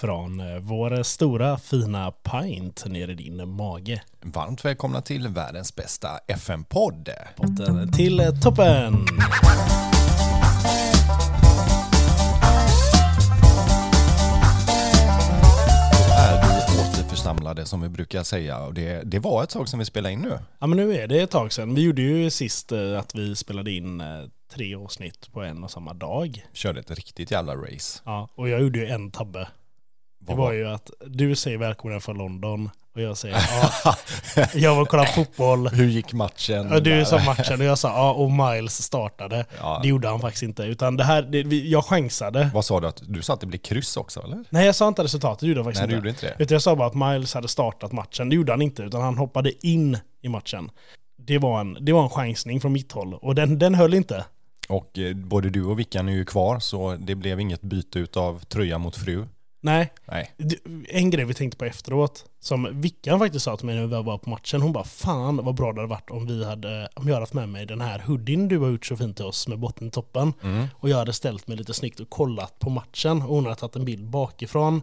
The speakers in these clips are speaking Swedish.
från eh, vår stora fina pint ner i din mage. Varmt välkomna till världens bästa FM-podd. Botten till eh, toppen! Återförsamlade som vi brukar säga och det, det var ett tag som vi spelade in nu. Ja men nu är det ett tag sedan. Vi gjorde ju sist eh, att vi spelade in tre avsnitt på en och samma dag. Körde ett riktigt jävla race. Ja, och jag gjorde ju en tabbe. Det var ju att du säger välkommen från London och jag säger ja, jag var och kollade fotboll. Hur gick matchen? Och du sa matchen och jag sa ja, och Miles startade. Ja. Det gjorde han faktiskt inte. Utan det här, det, jag chansade. Vad sa du? Att du sa att det blir kryss också eller? Nej jag sa inte resultatet, det gjorde jag faktiskt Nej du inte. gjorde inte det. Utan jag sa bara att Miles hade startat matchen. Det gjorde han inte, utan han hoppade in i matchen. Det var en, det var en chansning från mitt håll. Och den, den höll inte. Och eh, både du och Vickan är ju kvar så det blev inget byte utav tröja mot fru. Nej, Nej. en grej vi tänkte på efteråt, som Vickan faktiskt sa till mig när vi var på matchen, hon bara fan vad bra det hade varit om vi hade, om jag hade haft med mig den här hoodien du har gjort så fint till oss med bottentoppen. Mm. Och jag hade ställt mig lite snyggt och kollat på matchen och hon hade tagit en bild bakifrån.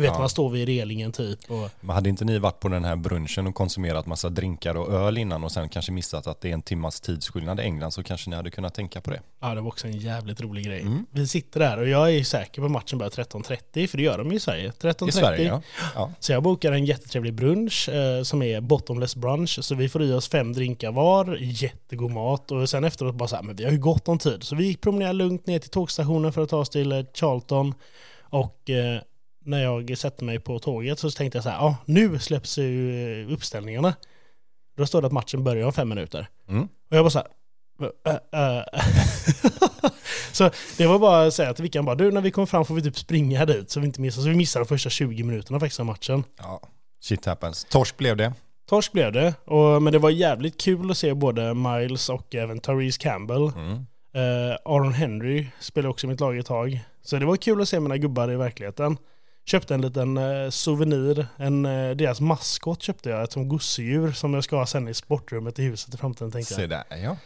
Du vet Ja. man står vid relingen typ och Men hade inte ni varit på den här brunchen och konsumerat massa drinkar och öl innan och sen kanske missat att det är en timmas tidsskillnad i England så kanske ni hade kunnat tänka på det. ja det var också en jävligt rolig grej. Mm. Vi sitter där och jag är säker på att matchen börjar 13.30 för det gör de ju i Sverige. 13.30. I Sverige ja. ja. Så jag bokar en jättetrevlig brunch eh, som är bottomless brunch. Så vi får i oss fem drinkar var, jättegod mat och sen efteråt bara så här, men vi har ju gott om tid. Så vi promenerar lugnt ner till tågstationen för att ta oss till eh, Charlton. Och eh, när jag sätter mig på tåget så tänkte jag så här, ja nu släpps ju eh, uppställningarna. Då står det att matchen börjar om fem minuter. Mm. Och jag bara så här, äh, äh. Så det var bara att säga till Vickan bara, du när vi kommer fram får vi typ springa dit så vi inte missar. Så vi missade de första 20 minuterna faktiskt av matchen. ja. Shit happens. Torsk blev det. Torsk blev det, och, men det var jävligt kul att se både Miles och även Therese Campbell. Mm. Eh, Aaron Henry spelade också i mitt lag ett tag. Så det var kul att se mina gubbar i verkligheten. Köpte en liten eh, souvenir, en, eh, deras maskot köpte jag, ett som gosedjur som jag ska ha sen i sportrummet i huset i framtiden tänkte jag. Se där ja.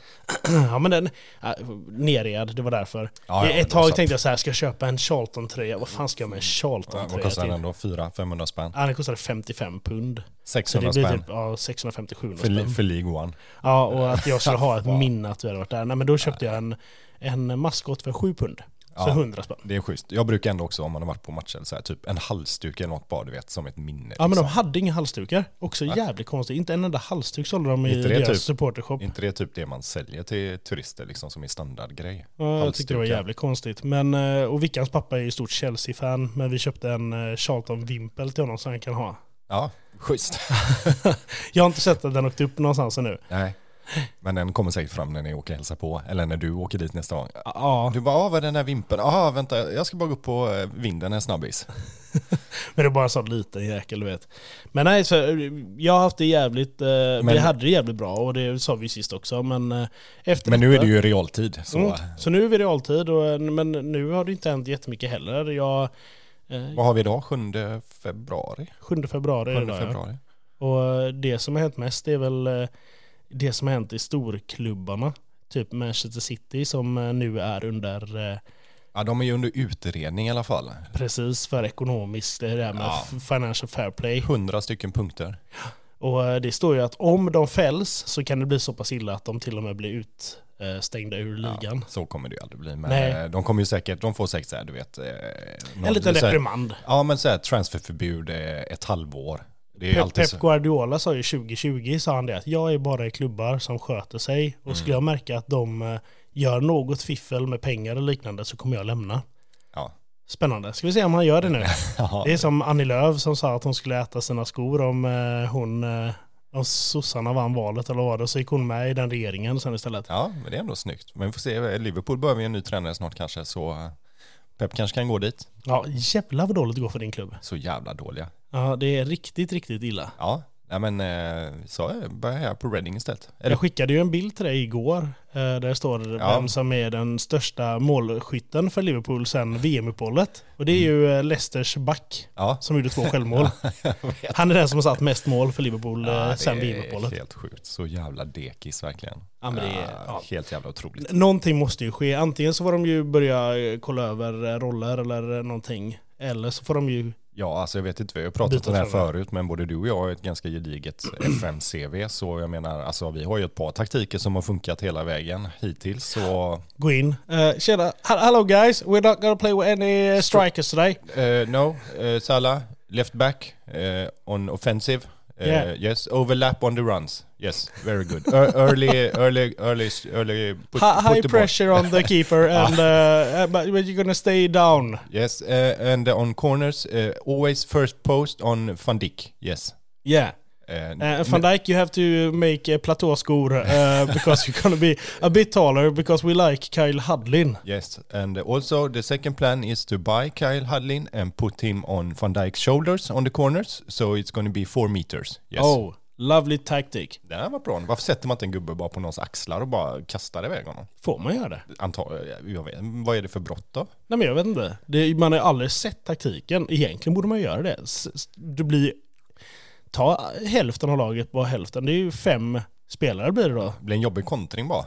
Ja men den, äh, nerred, det var därför. Ja, ja, ett tag tänkte jag så här, ska jag köpa en Charlton-tröja? Vad fan ska jag med en Ja, Charlton-tröja Vad kostar till? den då? 400-500 spänn? Ja, den kostade 55 pund. Så det 600 blir spänn? typ ja, 650-700 För, li- spänn. för League One. Ja, och att jag skulle ha ett minne att vi hade varit där. Nej men då köpte jag en, en maskot för 7 pund. Så Ja. 100 spänn. Det är schysst. Jag brukar ändå också om man har varit på matcher, så här, typ en halsduk eller något bara, du vet, som ett minne. Ja men de liksom. hade inga halsdukar. Också jävligt konstigt. Inte en enda halsduk sålde de i Inte det deras typ- supportershop. inte det typ det man säljer till turister liksom som är standardgrej? Ja, jag tyckte det var jävligt konstigt. Men, eh, och Vickans pappa är ju stort Chelsea-fan. Men vi köpte en eh, Charlton-vimpel till honom som han kan ha. Ja, schysst. Jag har inte sett att den åkt upp någonstans ännu. Nej. Men den kommer säkert fram när ni åker och hälsar på, eller när du åker dit nästa gång. Ja, Du bara, ah, vad är den här vimpeln? Ja, vänta, jag ska bara gå upp på eh, vinden en snabbis. men det är bara så liten jäkel du vet. Men nej, så, eh, jag har haft det jävligt, eh, vi Men- hade det jävligt bra och det sa vi sist också. Men, eh, efter Men nu är det ju realtid, så Mm, så nu är vi realtid, och, men nu har det inte hänt jättemycket heller. Jag, eh, vad har vi idag? 7 februari? 7 februari är 7 det idag, ja. februari. Och det som har hänt mest är väl eh, det som har hänt i storklubbarna. Typ Manchester City som eh, nu är under eh, Ja, de är ju under utredning i alla fall. precis för ekonomiskt, det är det här med Ja. financial fair play. 100 stycken punkter. Och eh, det står ju att om de fälls så kan det bli så pass illa att de till och med blir utstängda ur ligan. Ja, så kommer det ju aldrig bli. Men Nej. eh, de kommer ju säkert, de får säkert så här, du vet. eh, någon- En liten reprimand. Ja, men så här transferförbud eh, ett halvår. Det Pep, Pep. Guardiola sa ju 2020 sa han det att jag är bara i klubbar som sköter sig och skulle jag märka att de eh, gör något fiffel med pengar och liknande så kommer jag lämna. Ja. Spännande. Ska vi se om han gör det nu? Ja. Det är som Annie Lööf som sa att hon skulle äta sina skor om eh, hon eh, om sossarna vann valet eller vad det. Så gick hon med i den regeringen sen istället. ja, men det är ändå snyggt. Men vi får se, Liverpool behöver ju en ny tränare snart kanske, så Pep kanske kan gå dit. Ja, jävlar vad dåligt det går för din klubb. Så jävla dåliga. Ja, det är riktigt, riktigt illa. Ja, nej men eh, så börjar jag på Reading istället. Eller, Jag skickade ju en bild till dig igår eh, där det står Ja. vem som är den största målskytten för Liverpool sedan VM-uppehållet. Och det är ju eh, Leicesters back ja. som gjorde två självmål. Han är den som har satt mest mål för Liverpool Ja, är VM-uppehållet. helt sjukt. Så jävla dekis verkligen. Ja, det är- ja. Helt jävla otroligt. Någonting måste ju ske. Antingen så får de ju börja kolla över roller eller någonting. Eller så får de ju Ja, alltså jag vet inte, vi har pratat om det här förut, men både du och jag har ett ganska gediget FM-CV, så jag menar, alltså vi har ju ett par taktiker som har funkat hela vägen hittills, så Gå in. Uh, tjena, hello guys, we're not gonna play with any uh, strikers today. Uh, no, uh, Salah, left back uh, on offensive. Uh, Yeah. Yes, overlap on the runs. Yes, very good. Ear- early, early, early, early. Put, Hi- put high pressure on the keeper and uh, uh, but but you're gonna stay down. Yes, uh, and on corners, uh, always first post on Van Dijk. Yes. Yeah. Uh, Van Dijk, you have to make uh, platåskor uh, because you're gonna be a bit taller because we like Kyle Hudlin. Yes, and also the second plan is to buy Kyle Hudlin and put him on Van Dijk's shoulders on the corners, so it's going to be four meters. Yes. Oh, lovely tactic. Det här var bra. Varför sätter man inte en gubbe bara på någons axlar och bara kastar iväg honom? Får man göra det? Antar, jag vet, vad är det för brott då? Nej men jag vet inte. Det, man har aldrig sett taktiken. Egentligen borde man göra det. Det blir... Ta hälften av laget på hälften. Det är ju fem spelare blir det då. Det blir en jobbig kontring bara.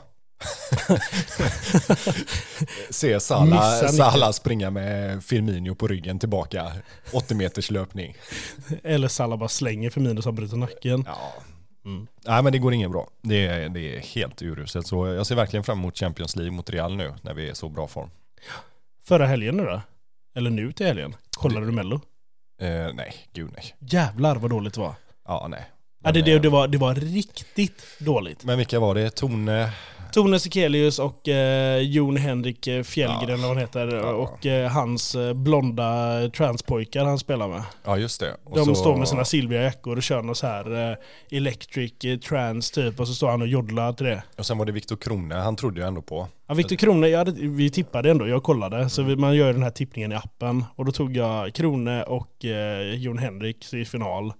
Se nicken. Salah springa med Firmino på ryggen tillbaka. 80 meters löpning. Eller Salah bara slänger Firmino som bryter nacken. Ja. Mm. Nej men det går ingen bra. Det är, det är helt uruselt. Så jag ser verkligen fram emot Champions League mot Real nu när vi är i så bra form. Förra helgen nu då? Eller nu till helgen? Kollade du Mello? Eh, nej, gud nej. Jävlar vad dåligt det var. Ja, nej. Ja, det, det, eh, det, var, det var riktigt dåligt. Men vilka var det? Tone? Tone Sekelius och eh, Jon Henrik eh, Fjällgren, Ja. vad han heter, Ja. och eh, hans eh, blonda transpojkar han spelar med. Ja, just det. Och De så- står med sina silvriga jackor och kör någon så här eh, electric eh, trance typ och så står han och joddlar till det. Och sen var det Viktor Krone, han trodde jag ändå på. Ja, Viktor Krone, jag hade, vi tippade ändå, jag kollade. Så vi, man gör den här tippningen i appen. Och då tog jag Krone och eh, Jon Henrik i final.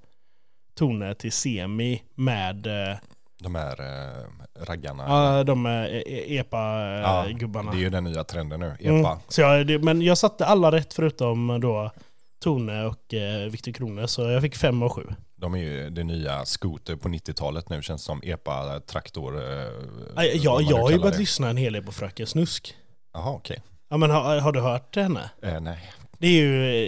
Tone till semi med eh, De här eh, raggarna. ja, de eh, Ja, EPA-gubbarna. det är ju den nya trenden nu. Mm. EPA. Så jag, men jag satte alla rätt förutom då Tone och eh, Viktor Krone. Så jag fick fem och sju. De är ju det nya scooter på 90-talet nu, känns som EPA-traktor. Eh, Ja, jag, har ju börjat det. lyssna en hel del på Fröken Snusk. Jaha, okej. Ja men har, har du hört henne? Eh, nej. Det är ju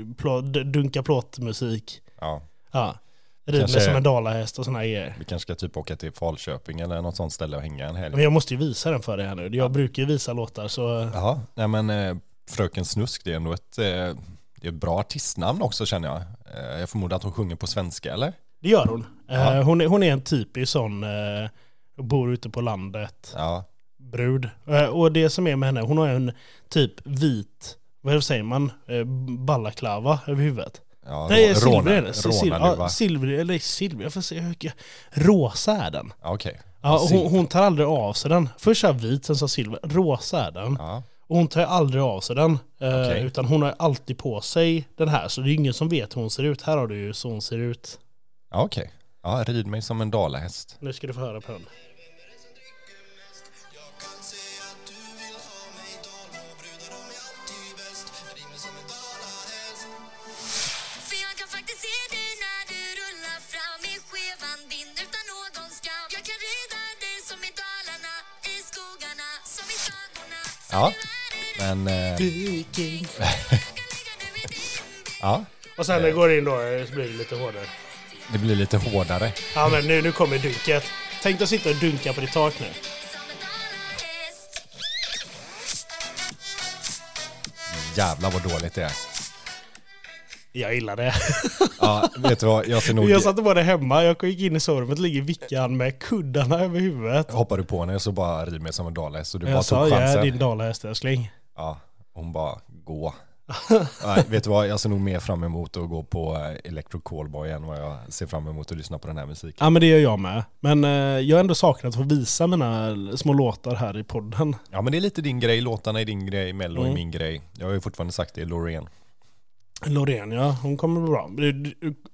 eh, plå, dunka plåtmusik. Ja, Ja. Rider som en dalahäst och här grejer. vi kanske ska typ åka till Falköping eller något sånt ställe och hänga en helg. Men jag måste ju visa den för dig här nu. Jag brukar ju visa låtar så... Jaha, nej men eh, Fröken Snusk, det är ändå ett, eh, det är ett bra artistnamn också känner jag. Eh, jag förmodar att hon sjunger på svenska eller? Det gör hon. Ja. Eh, hon, är, hon är en typisk sån, eh, bor ute på landet, Ja, brud. Eh, och det som är med henne, hon har en typ vit, vad säger man, eh, ballaklava över huvudet. Ja Nej, silver är det. Silver, ja, silver, eller silver, jag får se. hur mycket- Rosa är den. Ja, okej. Ja, Silver. hon, hon tar aldrig av sig den. Först sa vit, sen sa silver. Rosa är den. Ja, Och hon tar aldrig av sig den. Eh, Okej. Utan hon har alltid på sig den här. Så det är ingen som vet hur hon ser ut. Här har du ju så hon ser ut. ja okej. Ja, rid mig som en dalahäst. Nu ska du få höra på den. Ja, men... Eh, ja, Och sen när det går in då eh, så blir det lite hårdare. det blir lite hårdare. Ja men nu, nu kommer dunket. Tänk dig att sitta och dunka på ditt tak nu. Jävlar vad dåligt det är. Jag gillar det. Ja, vet du vad? Jag ser nog... Jag satte det hemma. Jag gick in i sovrummet, ligger Vickan med kuddarna över huvudet. Hoppar du på henne så bara rid mig som en dalahäst och du bara Jag sa tog jag är chansen. din dalahäst älskling. Ja, hon bara gå. Nej, vet du vad? Jag ser nog mer fram emot att gå på eh, Electro Callboy än vad jag ser fram emot att lyssna på den här musiken. Ja men det gör jag med. Men eh, jag har ändå saknat att få visa mina små låtar här i podden. Ja, men det är lite din grej. Låtarna är din grej, Mello är Mm. min grej. Jag har ju fortfarande sagt det, Loreen. Loreen ja, hon kommer bli bra.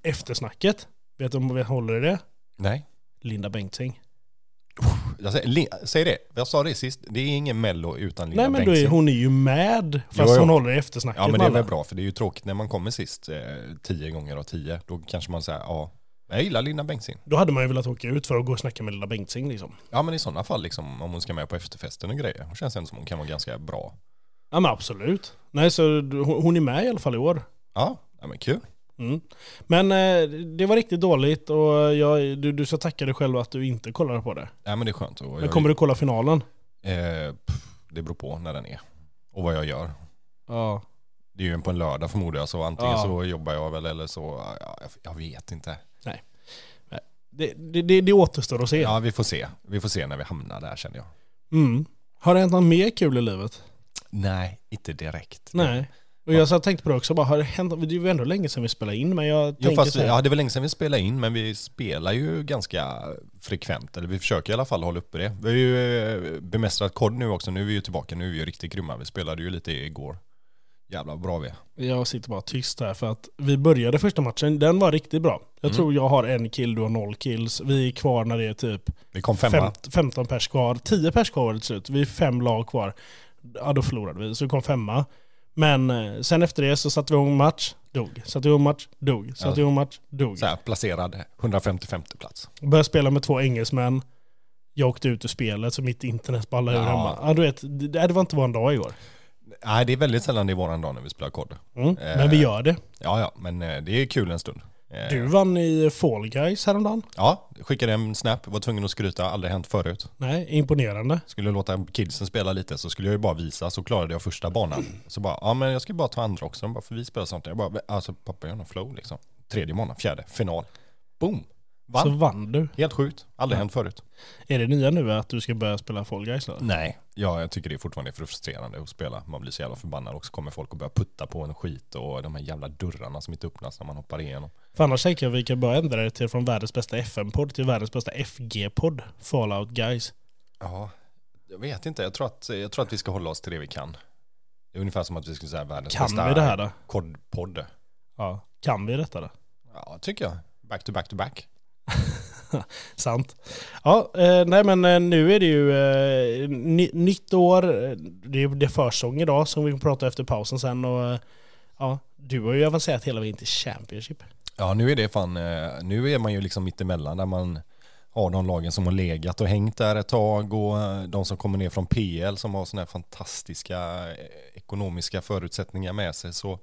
Eftersnacket, vet du om vi håller i det? Nej, Linda Bengtzing. jag säger, Li- säg det. Jag sa det sist. Det är ingen Mello utan Linda Nej men är, hon är ju med, fast Jo, jo. hon håller i eftersnacket Ja men det är väl bra för det är ju tråkigt när man kommer sist eh, tio gånger av tio. Då kanske man säger ja, jag gillar Linda Bengtzing. Då hade man ju velat åka ut för att gå och snacka med Linda Bengtzing liksom. Ja men i sådana fall liksom om hon ska med på efterfesten och grejer. Hon känns ändå som hon kan vara ganska bra. Ja men absolut. Nej så hon, är med i alla fall i år. Ja, Ja, men kul. Mm. Men eh, det var riktigt dåligt och jag, du, du ska tacka dig själv att du inte kollade på det. Ja, men det är skönt. Men jag, kommer du kolla finalen? eh, pff, det beror på när den är. Och vad jag gör. Ja. Det är ju på en lördag förmodar jag, så antingen Ja. så jobbar jag väl eller så, ja, jag, jag vet inte. Det, det, det, det återstår att se. Ja, vi får se. Vi får se när vi hamnar där känner jag. Mm. Har det hänt något mer kul i livet? Nej, inte direkt. Nej. Och jag så tänkte på det också, bara, har det hänt, det är ju ändå länge sedan vi spelade in, men jag Jo, tänker fast vi, här, ja, det var länge sedan vi spelade in, men vi spelar ju ganska frekvent. Eller vi försöker i alla fall hålla uppe det. Vi har ju eh, bemästrat kod nu också. Nu är vi ju tillbaka. Nu är vi ju riktigt grymma. Vi spelade ju lite igår. Jävlar bra vi är. jag sitter bara tyst här för att vi började första matchen, den var riktigt bra. Jag Mm. tror jag har en kill, du har noll kills. Vi är kvar när det är typ Vi kom femma. Femt, 15 pers kvar. 10 pers kvar var det till slut. Vi är fem lag kvar. Ja, då förlorade vi. Så vi kom femma. Men eh, sen efter det så satte vi igång match, dog. Satte igång match, dog. Satte igång match, dog. Så här, placerad 155 plats. Började spela med två engelsmän. Jag åkte ut ur spelet så mitt internet ballade ur Ja. hemma. Ja, du vet, det, det var inte vår dag igår. Nej, det är väldigt sällan det är våran dag när vi spelar kod. Mm. Eh. Men vi gör det. Ja, ja, men eh, det är kul en stund. Eh, Du vann i Fall Guys häromdagen. Ja, skickade en snap, var tvungen att skryta, aldrig hänt förut. Nej, imponerande. Skulle låta kidsen spela lite så skulle jag ju bara visa, så klarade jag första banan. Så bara, ja men jag ska bara ta andra också, bara, för vi spelar sånt. Jag bara, alltså pappa har någon flow liksom. Tredje banan, fjärde, final. Boom! Vann. Så vann du. Helt sjukt, aldrig hänt förut. Är det nya nu att du ska börja spela Fall Guys då? Nej, ja, jag tycker det är fortfarande frustrerande att spela. Man blir så jävla förbannad och så kommer folk och börjar putta på en skit och de här jävla dörrarna som inte öppnas när man hoppar igenom. För annars tänker jag att vi kan börja ändra det till från världens bästa FM-podd till världens bästa FG-podd. Fallout Guys. Ja, jag vet inte. Jag tror, att, jag tror att vi ska hålla oss till det vi kan. Det är ungefär som att vi skulle säga världens Kan bästa vi det här då? kodpodd. Ja. Kan vi detta då? Ja, tycker jag. Back to back to back. Sant. Ja, eh, nej men eh, nu är det ju eh, ny, nytt år. Det är, det är försång idag som vi kommer prata efter pausen sen. Och, eh, ja, du har ju avancerat hela vägen till Championship. Ja, nu är det fan, eh, nu är man ju liksom mittemellan där man har de lagen som har legat och hängt där ett tag och de som kommer ner från PL som har sådana här fantastiska ekonomiska förutsättningar med sig. Så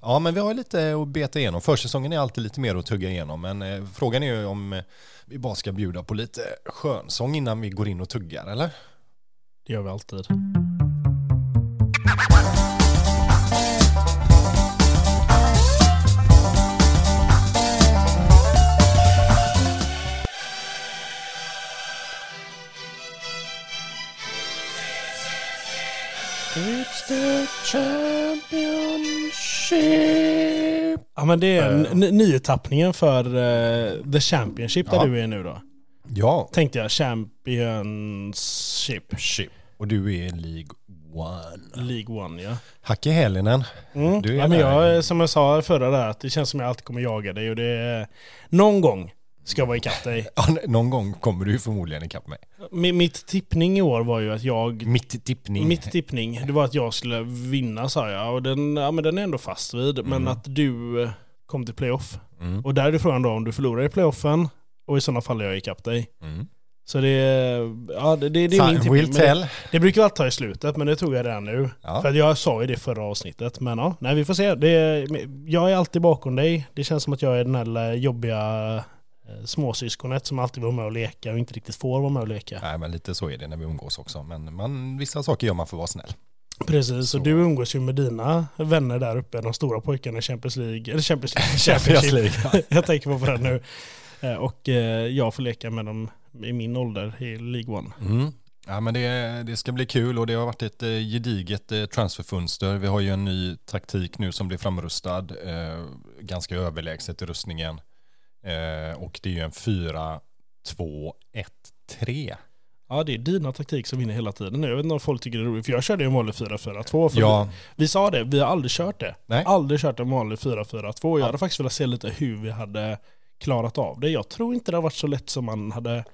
ja, men vi har lite att beta igenom. Försäsongen är alltid lite mer att tugga igenom, men eh, frågan är ju om eh, vi bara ska bjuda på lite skönsång innan vi går in och tuggar, eller? Det gör vi alltid. It's the championship. Ja men det är nyetappningen för eh, the championship där Ja. du är nu då. Ja, Tänkte jag, championship. shit. Och du är League One. League One ja. Hacke Hälinen. Mm. Du är ja men jag, som jag sa förra där, att det känns som jag alltid kommer jaga dig och det är, någon gång ska vara ikapp dig. Ja, någon gång kommer du förmodligen ikapp mig. Mi- Mitt tippning i år var ju att jag Mitt tippning. Mitt tippning, det var att jag skulle vinna sa jag. Och den, ja, men den är ändå fast vid. Men att du eh, kom till playoff. Mm. Och där är det frågan då om du förlorar i playoffen. Och i sådana fall är jag ikapp dig. Mm. Så det, ja, det, det, det är min tippning. det, det brukar alltid ta i slutet, men det tror jag redan nu. Ja. För jag sa ju det förra avsnittet. Men ja, nej vi får se. Det, jag är alltid bakom dig. Det känns som att jag är den här jobbiga småsyskonet som alltid vara med och leka och inte riktigt får vara med och leka. Nej, men lite så är det när vi umgås också. Men man, vissa saker gör man för att vara snäll. Precis, och du umgås ju med dina vänner där uppe, de stora pojkarna i Champions League, eller Champions League, Championship. jag tänker på det nu. Eh, Och eh, jag får leka med dem i min ålder i League One. Mm. Ja, men det, det ska bli kul och det har varit ett eh, gediget eh, transferfönster. Vi har ju en ny taktik nu som blir framrustad. Eh, ganska överlägset i rustningen. Eh, och det är ju en 4, 2, 1, 3. Ja, det är dina taktik som vinner hela tiden nu. Jag vet inte om folk tycker det är roligt, för jag körde ju en vanlig 4-4-2. för Ja, Vi, vi sa det, vi har aldrig kört det. Nej. Aldrig kört en vanlig 4-4-2. Jag Ja. hade faktiskt velat se lite hur vi hade klarat av det. Jag tror inte det har varit så lätt som man hade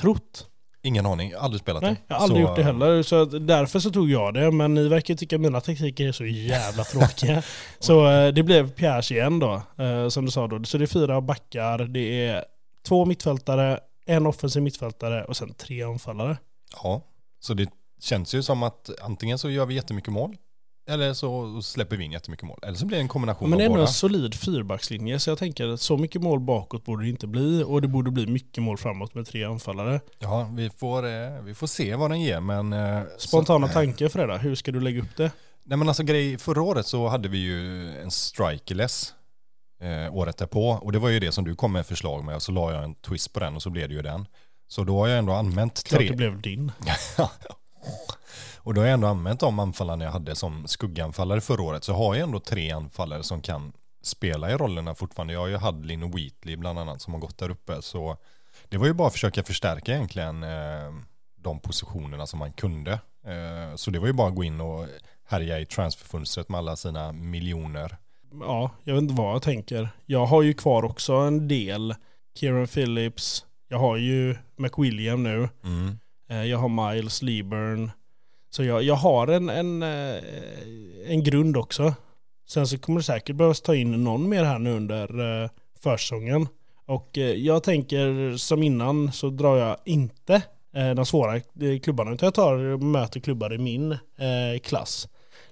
trott. Ingen aning. Aldrig spelat Nej, det. jag har aldrig Så, gjort det heller. Så därför så tog jag det. Men ni verkar tycka att mina taktiker är så jävla tråkiga. så eh, det blev Pierres igen då. eh, Som du sa då. Så det är fyra backar. Det är två mittfältare, en offensiv mittfältare och sen tre anfallare. Ja, så det känns ju som att antingen så gör vi jättemycket mål Eller så släpper vi in jättemycket mål. Eller så blir det en kombination Men det är av ändå båda. en solid fyrbackslinje så jag tänker att så mycket mål bakåt borde det inte bli och det borde bli mycket mål framåt med tre anfallare. Ja, vi får, eh, vi får se vad den ger men... eh, Spontana så, tankar för det där, hur ska du lägga upp det? Nej men alltså grej, förra året så hade vi ju en strikerless eh, året därpå. Och det var ju det som du kom med förslag med och så la jag en twist på den och så blev det ju den. Så då har jag ändå använt Klart tre. det blev din. och då har jag ändå använt de anfallarna jag hade som skugganfallare förra året. Så har jag ändå tre anfallare som kan spela i rollerna fortfarande. Jag har ju Hadlin och Wheatley bland annat som har gått där uppe. Så det var ju bara att försöka förstärka egentligen eh, de positionerna som man kunde. Eh, så det var ju bara att gå in och härja i transferfönstret med alla sina miljoner. Ja, jag vet inte vad jag tänker. Jag har ju kvar också en del. Kieran Phillips, jag har ju McWilliam nu. Mm. Eh, Jag har Miles Lieburn. Så jag, jag har en, en, eh, en grund också. Sen så kommer det säkert behövas ta in någon mer här nu under eh, försäsongen. Och eh, jag tänker som innan så drar jag inte eh, de svåra klubbarna utan jag tar och möter klubbar i min klass.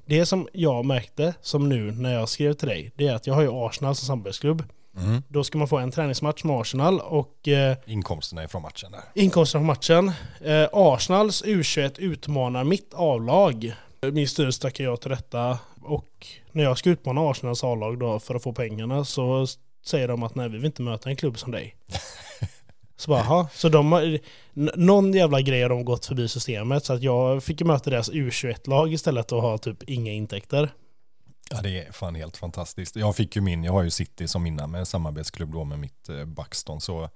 Det som jag märkte som nu när jag skrev till dig det är att jag har ju Arsenal som samarbetsklubb. Mm. Då ska man få en träningsmatch med Arsenal och eh, Inkomsterna ifrån matchen där. Inkomsten från matchen. Eh, Arsenals U21 utmanar mitt A-lag. Min styrelse tackar jag till detta. Och när jag ska utmana Arsenals A-lag då för att få pengarna så säger de att nej vi vill inte möta en klubb som dig. Så bara, "Jaha." så de har, någon jävla grej har de gått förbi systemet så att jag fick möta deras U21-lag istället och ha typ inga intäkter. Ja det är fan helt fantastiskt. Jag fick ju min, jag har ju City som innan med samarbetsklubb då med mitt eh, Buxton. Så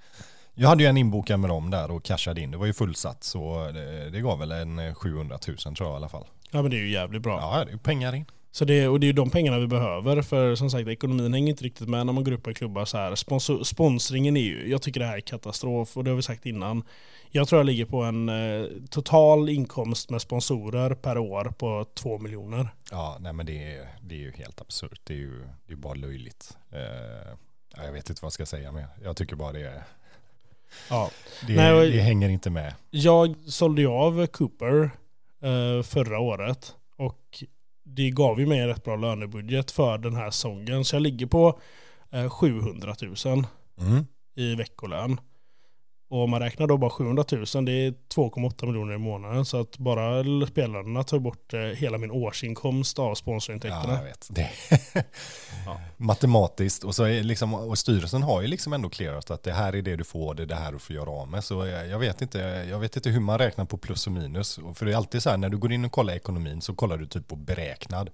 jag hade ju en inbokad med dem där och cashade in. Det var ju fullsatt så det, det gav väl en eh, 700 000 tror jag i alla fall. Ja men det är ju jävligt bra. Ja det är ju pengar in. Så det, och det är ju de pengarna vi behöver för som sagt ekonomin hänger inte riktigt med när man går upp i klubbar så här. Sponsor, sponsringen är ju, jag tycker det här är katastrof och det har vi sagt innan. Jag tror jag ligger på en eh, total inkomst med sponsorer per år på två miljoner. Ja nej men det är, det är ju helt absurt. Det är ju det är bara löjligt. Eh, ja, jag vet inte vad jag ska säga men jag tycker bara det är, Ja. det, Nej, det hänger inte med. Jag sålde ju av Cooper eh, förra året och det gav ju mig en rätt bra lönebudget för den här säsongen. Så jag ligger på eh, 700 000 Mm. i veckolön. Och om man räknar då bara 700 000, det är 2,8 miljoner i månaden. Så att bara spelarna tar bort eh, hela min årsinkomst av Ja, sponsorintäkterna. jag vet. Det Ja. Matematiskt och, så är liksom, och styrelsen har ju liksom ändå clearat att det här är det du får, det är det här du får göra av med. Så jag, jag, vet inte, jag vet inte hur man räknar på plus och minus. För det är alltid så här, när du går in och kollar ekonomin så kollar du typ på beräknad.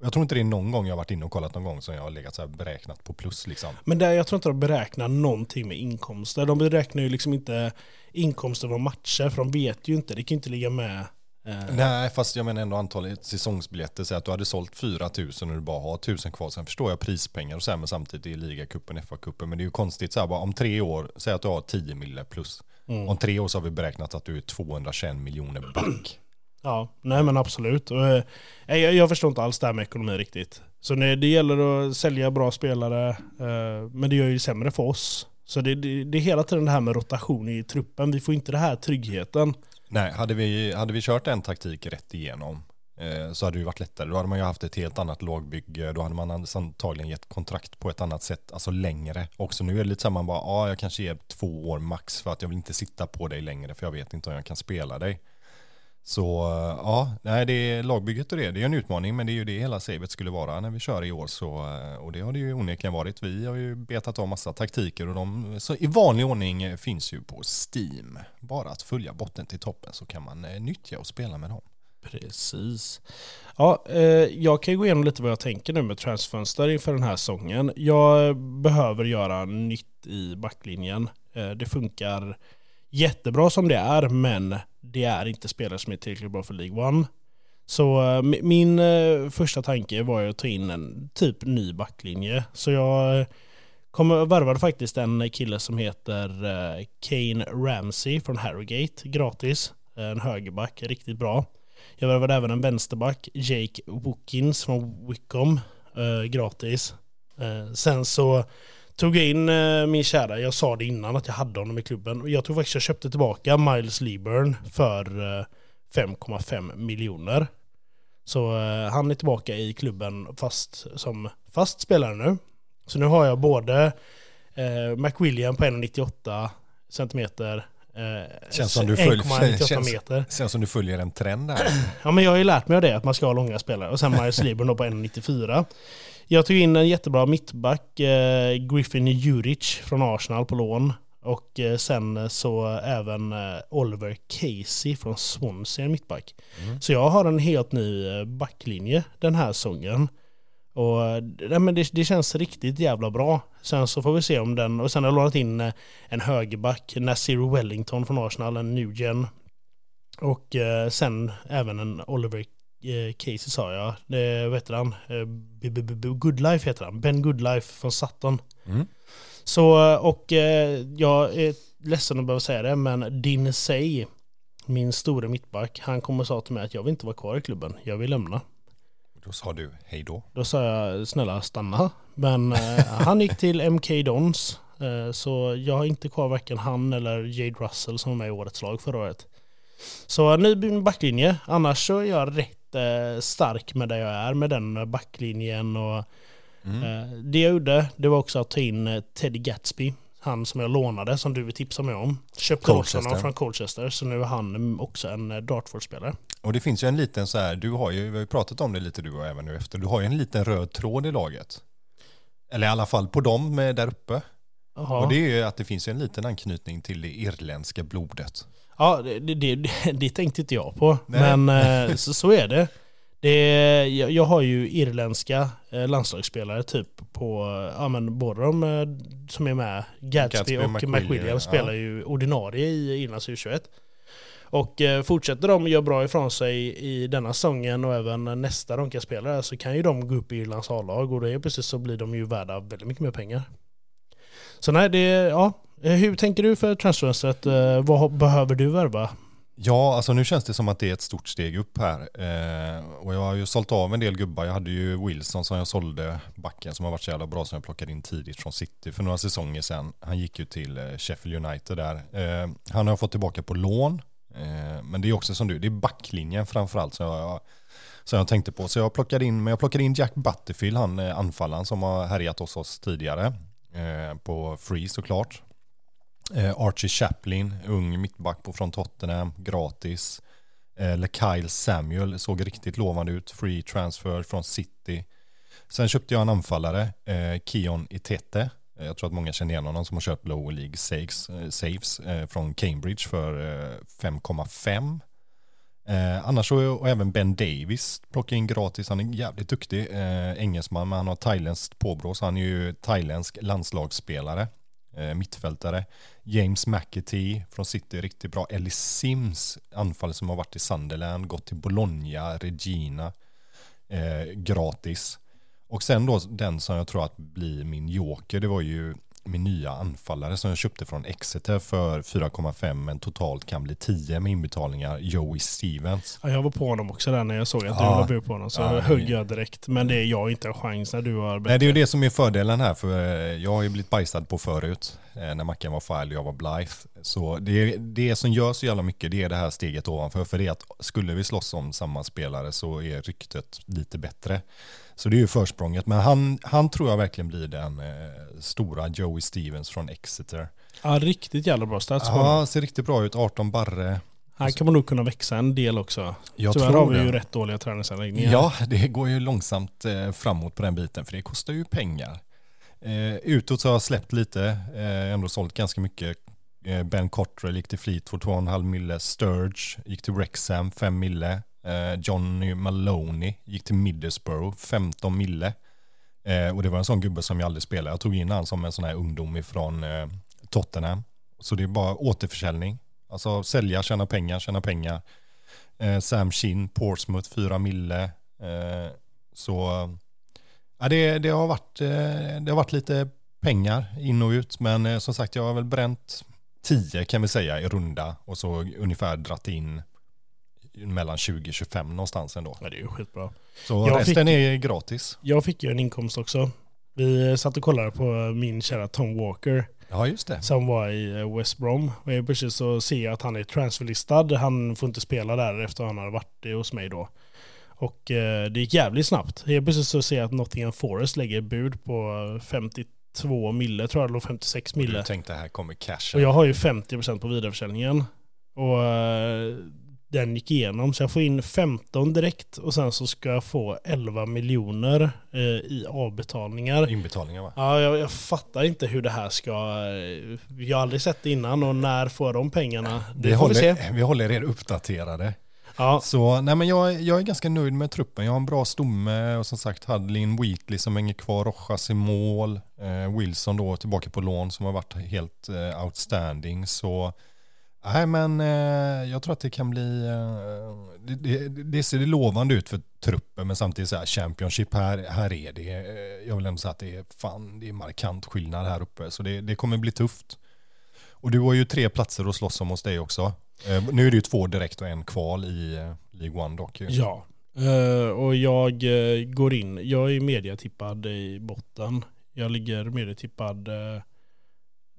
Jag tror inte det är någon gång jag varit inne och kollat någon gång som jag har legat så här beräknat på plus liksom. Men där, jag tror inte de beräknar någonting med inkomster. De beräknar ju liksom inte inkomster från matcher, för de vet ju inte. Det kan ju inte ligga med. Eh, Nej, fast jag menar ändå antalet säsongsbiljetter. Så att du hade sålt 4 000 och du bara har 1000 kvar. Sen förstår jag prispengar och så här, men samtidigt är ligacupen, FA-cupen. Men det är ju konstigt så här, bara om tre år, säg att du har 10 miljoner plus. Mm. Om tre år så har vi beräknat att du är 221 miljoner back. Ja, nej men absolut. Eh, jag, jag förstår inte alls det här med ekonomi riktigt. Så det gäller att sälja bra spelare, eh, men det gör ju sämre för oss. Så det, det, det är hela tiden det här med rotation i truppen. Vi får inte den här tryggheten. Nej, hade vi, hade vi kört en taktik rätt igenom eh, så hade det ju varit lättare. Då hade man ju haft ett helt annat lågbygge. Då hade man antagligen gett kontrakt på ett annat sätt, alltså längre. Också nu är det lite så här, man bara, ja, jag kanske ger två år max för att jag vill inte sitta på dig längre för jag vet inte om jag kan spela dig. Så eh, ja, nej, det är lagbygget och det, det är en utmaning men det är ju det hela savet skulle vara när vi kör i år. Så, eh, och det har det ju onekligen varit. Vi har ju betat av massa taktiker och de så i vanlig ordning eh, finns ju på Steam. Bara att följa botten till toppen så kan man nyttja och spela med dem. Precis. Ja, eh, jag kan ju gå igenom lite vad jag tänker nu med transfönster inför den här säsongen. Jag behöver göra nytt i backlinjen. Eh, det funkar jättebra som det är, men det är inte spelare som är tillräckligt bra för League One. Så eh, min eh, första tanke var ju att ta in en typ ny backlinje. Så jag eh, värvade faktiskt en kille som heter eh, Kane Ramsey från Harrogate gratis. En högerback, riktigt bra. Jag värvade även en vänsterback, Jake Wookins från Wickham, gratis. Sen så tog jag in eh, min kära, jag sa det innan att jag hade honom i klubben. Jag tror faktiskt jag köpte tillbaka Miles Lieburn för eh, 5,5 miljoner. Så eh, han är tillbaka i klubben fast som fast spelare nu. Så nu har jag både eh, McWilliam på 1,98 centimeter. Eh, Känns som du följer- 1,98 känns- meter. Känns som du följer en trend där. Ja men jag har ju lärt mig av det, att man ska ha långa spelare. Och sen Marius Lieberg då på 1,94. Jag tog in en jättebra mittback, eh, Griffin Juric från Arsenal på lån. Och eh, sen så även eh, Oliver Casey från Swansea mittback. Så jag har en helt ny eh, backlinje den här säsongen. Och eh, nej, men det, det känns riktigt jävla bra. Sen så får vi se om den, och sen har jag lånat in eh, en högerback, Nasir Wellington från Arsenal, en Nugent. Och eh, sen även en Oliver eh, Casey sa jag. Det, vad heter han? Eh, Goodlife heter han. Ben Goodlife från Sutton. Mm. Så, och eh, jag är ledsen att behöva säga det, men Din Say, min store mittback, han kom och sa till mig att jag vill inte vara kvar i klubben, jag vill lämna. Då sa du hej då. Då sa jag snälla stanna. Men han gick till MK Dons. Så jag har inte kvar varken han eller Jade Russell som var med i årets lag förra året. Så ny backlinje. Annars så är jag rätt stark med där jag är med den backlinjen. Och, Mm. eh, det jag gjorde det var också att ta in eh, Teddy Gatsby. Han som jag lånade, som du tipsade mig om. Köpte också honom från Colchester. Så nu är han mm, också en eh, Dartford-spelare. Och det finns ju en liten så här, du har ju, vi har ju pratat om det lite du och även nu efter, du har ju en liten röd tråd i laget. Eller i alla fall på dem där uppe. Jaha. Och det är ju att det finns en liten anknytning till det irländska blodet. Ja, det, det, det, tänkte inte jag på. Nej. Men eh, så, så är det. det jag, jag har ju irländska eh, landslagsspelare typ på, ja men både de eh, som är med, Gatsby, Gatsby, och McWilliam, McWilliam ja. spelar ju ordinarie i Irlands U21. Och fortsätter de göra bra ifrån sig i denna säsongen och även nästa de kan spela så kan ju de gå upp i Irlands A-lag och då är precis så blir de ju värda väldigt mycket mer pengar. Så nej, det, ja. Eh, hur tänker du för transferfönstret? Eh, vad behöver du värva? Ja, alltså nu känns det som att det är ett stort steg upp här. Eh, och jag har ju sålt av en del gubbar. Jag hade ju Wilson som jag sålde, backen som har varit så jävla bra som jag plockade in tidigt från City för några säsonger sedan. Han gick ju till eh, Sheffield United där. Eh, han har jag fått tillbaka på lån. Eh, men det är också som du, det är backlinjen framförallt som jag, som jag tänkte på. Så jag plockade in, men jag plockade in Jack Butterfield, han anfallaren som har härjat hos oss tidigare. Eh, på Free såklart. Eh, Archie Chaplin, ung mittback på från Tottenham, gratis. Eh, LeKyle Samuel såg riktigt lovande ut, free transfer från City. Sen köpte jag en anfallare, eh, Kion Itete. Eh, jag tror att många känner igen honom som har köpt Lower League saves, eh, saves eh, från Cambridge för eh, 5,5. Eh, annars så, och även Ben Davis plockade in gratis, han är jävligt duktig eh, engelsman men han har thailändskt påbrå så han är ju thailändsk landslagsspelare, eh, mittfältare. James McAtee från City, riktigt bra. Ellie Sims, anfall som har varit i Sunderland, gått till Bologna, Regina, eh, gratis. Och sen då den som jag tror att blir min joker, det var ju min nya anfallare som jag köpte från Exeter för 4,5 men totalt kan bli 10 med inbetalningar, Joey Stevens. Ja, jag var på honom också där när jag såg att Ja. du var på honom. Så Ja, högg jag direkt. Men det är jag inte en chans när du har Nej, det är ju det som är fördelen här, för eh, jag har ju blivit bajsad på förut, eh, när Mackan var File och jag var Blythe. Så det, det som gör så jävla mycket, det är det här steget ovanför, för det är att skulle vi slåss om samma spelare så är ryktet lite bättre. Så det är ju försprånget, men han, han tror jag verkligen blir den eh, stora Joey Stevens från Exeter. Ja, riktigt jävla bra stats. Ja, ser riktigt bra ut, 18 barre. Här kan man nog kunna växa en del också. Jag Tyvärr tror har vi det. ju rätt dåliga träningsanläggningar. Ja, det går ju långsamt eh, framåt på den biten för det kostar ju pengar. Eh, utåt så har jag släppt lite, eh, ändå sålt ganska mycket. Eh, ben Cottrell gick till Fleetwood 2,5 mille, Sturge gick till Wrexham 5 mille, Eh, Johnny Maloney gick till Middlesbrough 15 mille. Eh, och det var en sån gubbe som jag aldrig spelade. Jag tog in han som en sån här ungdom ifrån eh, Tottenham. Så det är bara återförsäljning. Alltså sälja, tjäna pengar, tjäna pengar. Eh, Sam Shin, Portsmouth 4 mille. Eh, så ja, det, det, har varit, eh, det har varit lite pengar in och ut. Men eh, som sagt, jag har väl bränt 10 kan vi säga i runda. Och så ungefär dratt in mellan 20-25 någonstans ändå. Ja, det är ju skitbra. Så Jag resten fick- är gratis. Jag fick ju en inkomst också. Vi satt och kollade på min kära Tom Walker Ja, just det. som var i eh, West Brom. Och jag precis så ser jag att han är transferlistad. Han får inte spela där efter han har varit hos mig då. Och eh, det gick jävligt snabbt. Helt plötsligt så ser jag att Nottingham Forest lägger bud på 52 mille tror jag, eller 56 mille. Du tänkte här kommer Och cashen. jag har ju 50% på vidareförsäljningen. Och eh, den gick igenom så jag får in 15 direkt och sen så ska jag få 11 miljoner eh, i avbetalningar. Inbetalningar va? Ja, jag, jag fattar inte hur det här ska... eh, Jag har aldrig sett det innan och när får de pengarna? Det vi, får vi se. håller, vi håller er uppdaterade. Ja, Så nej men jag, jag är ganska nöjd med truppen. Jag har en bra stomme och som sagt Hadlin, Wheatley som hänger kvar, Rojas i mål, eh, Wilson då tillbaka på lån som har varit helt eh, outstanding. Så nej men eh, jag tror att det kan bli, eh, det, det, det ser lovande ut för truppen men samtidigt så här Championship här, här är det, eh, jag vill ändå säga att det är fan, det är markant skillnad här uppe så det, det kommer bli tufft. Och du har ju tre platser att slåss om hos dig också. Eh, nu är det ju två direkt och en kval i eh, League One dock. ja. Eh, och jag eh, går in. Jag är mediatippad i botten. Jag ligger mediatippad, eh,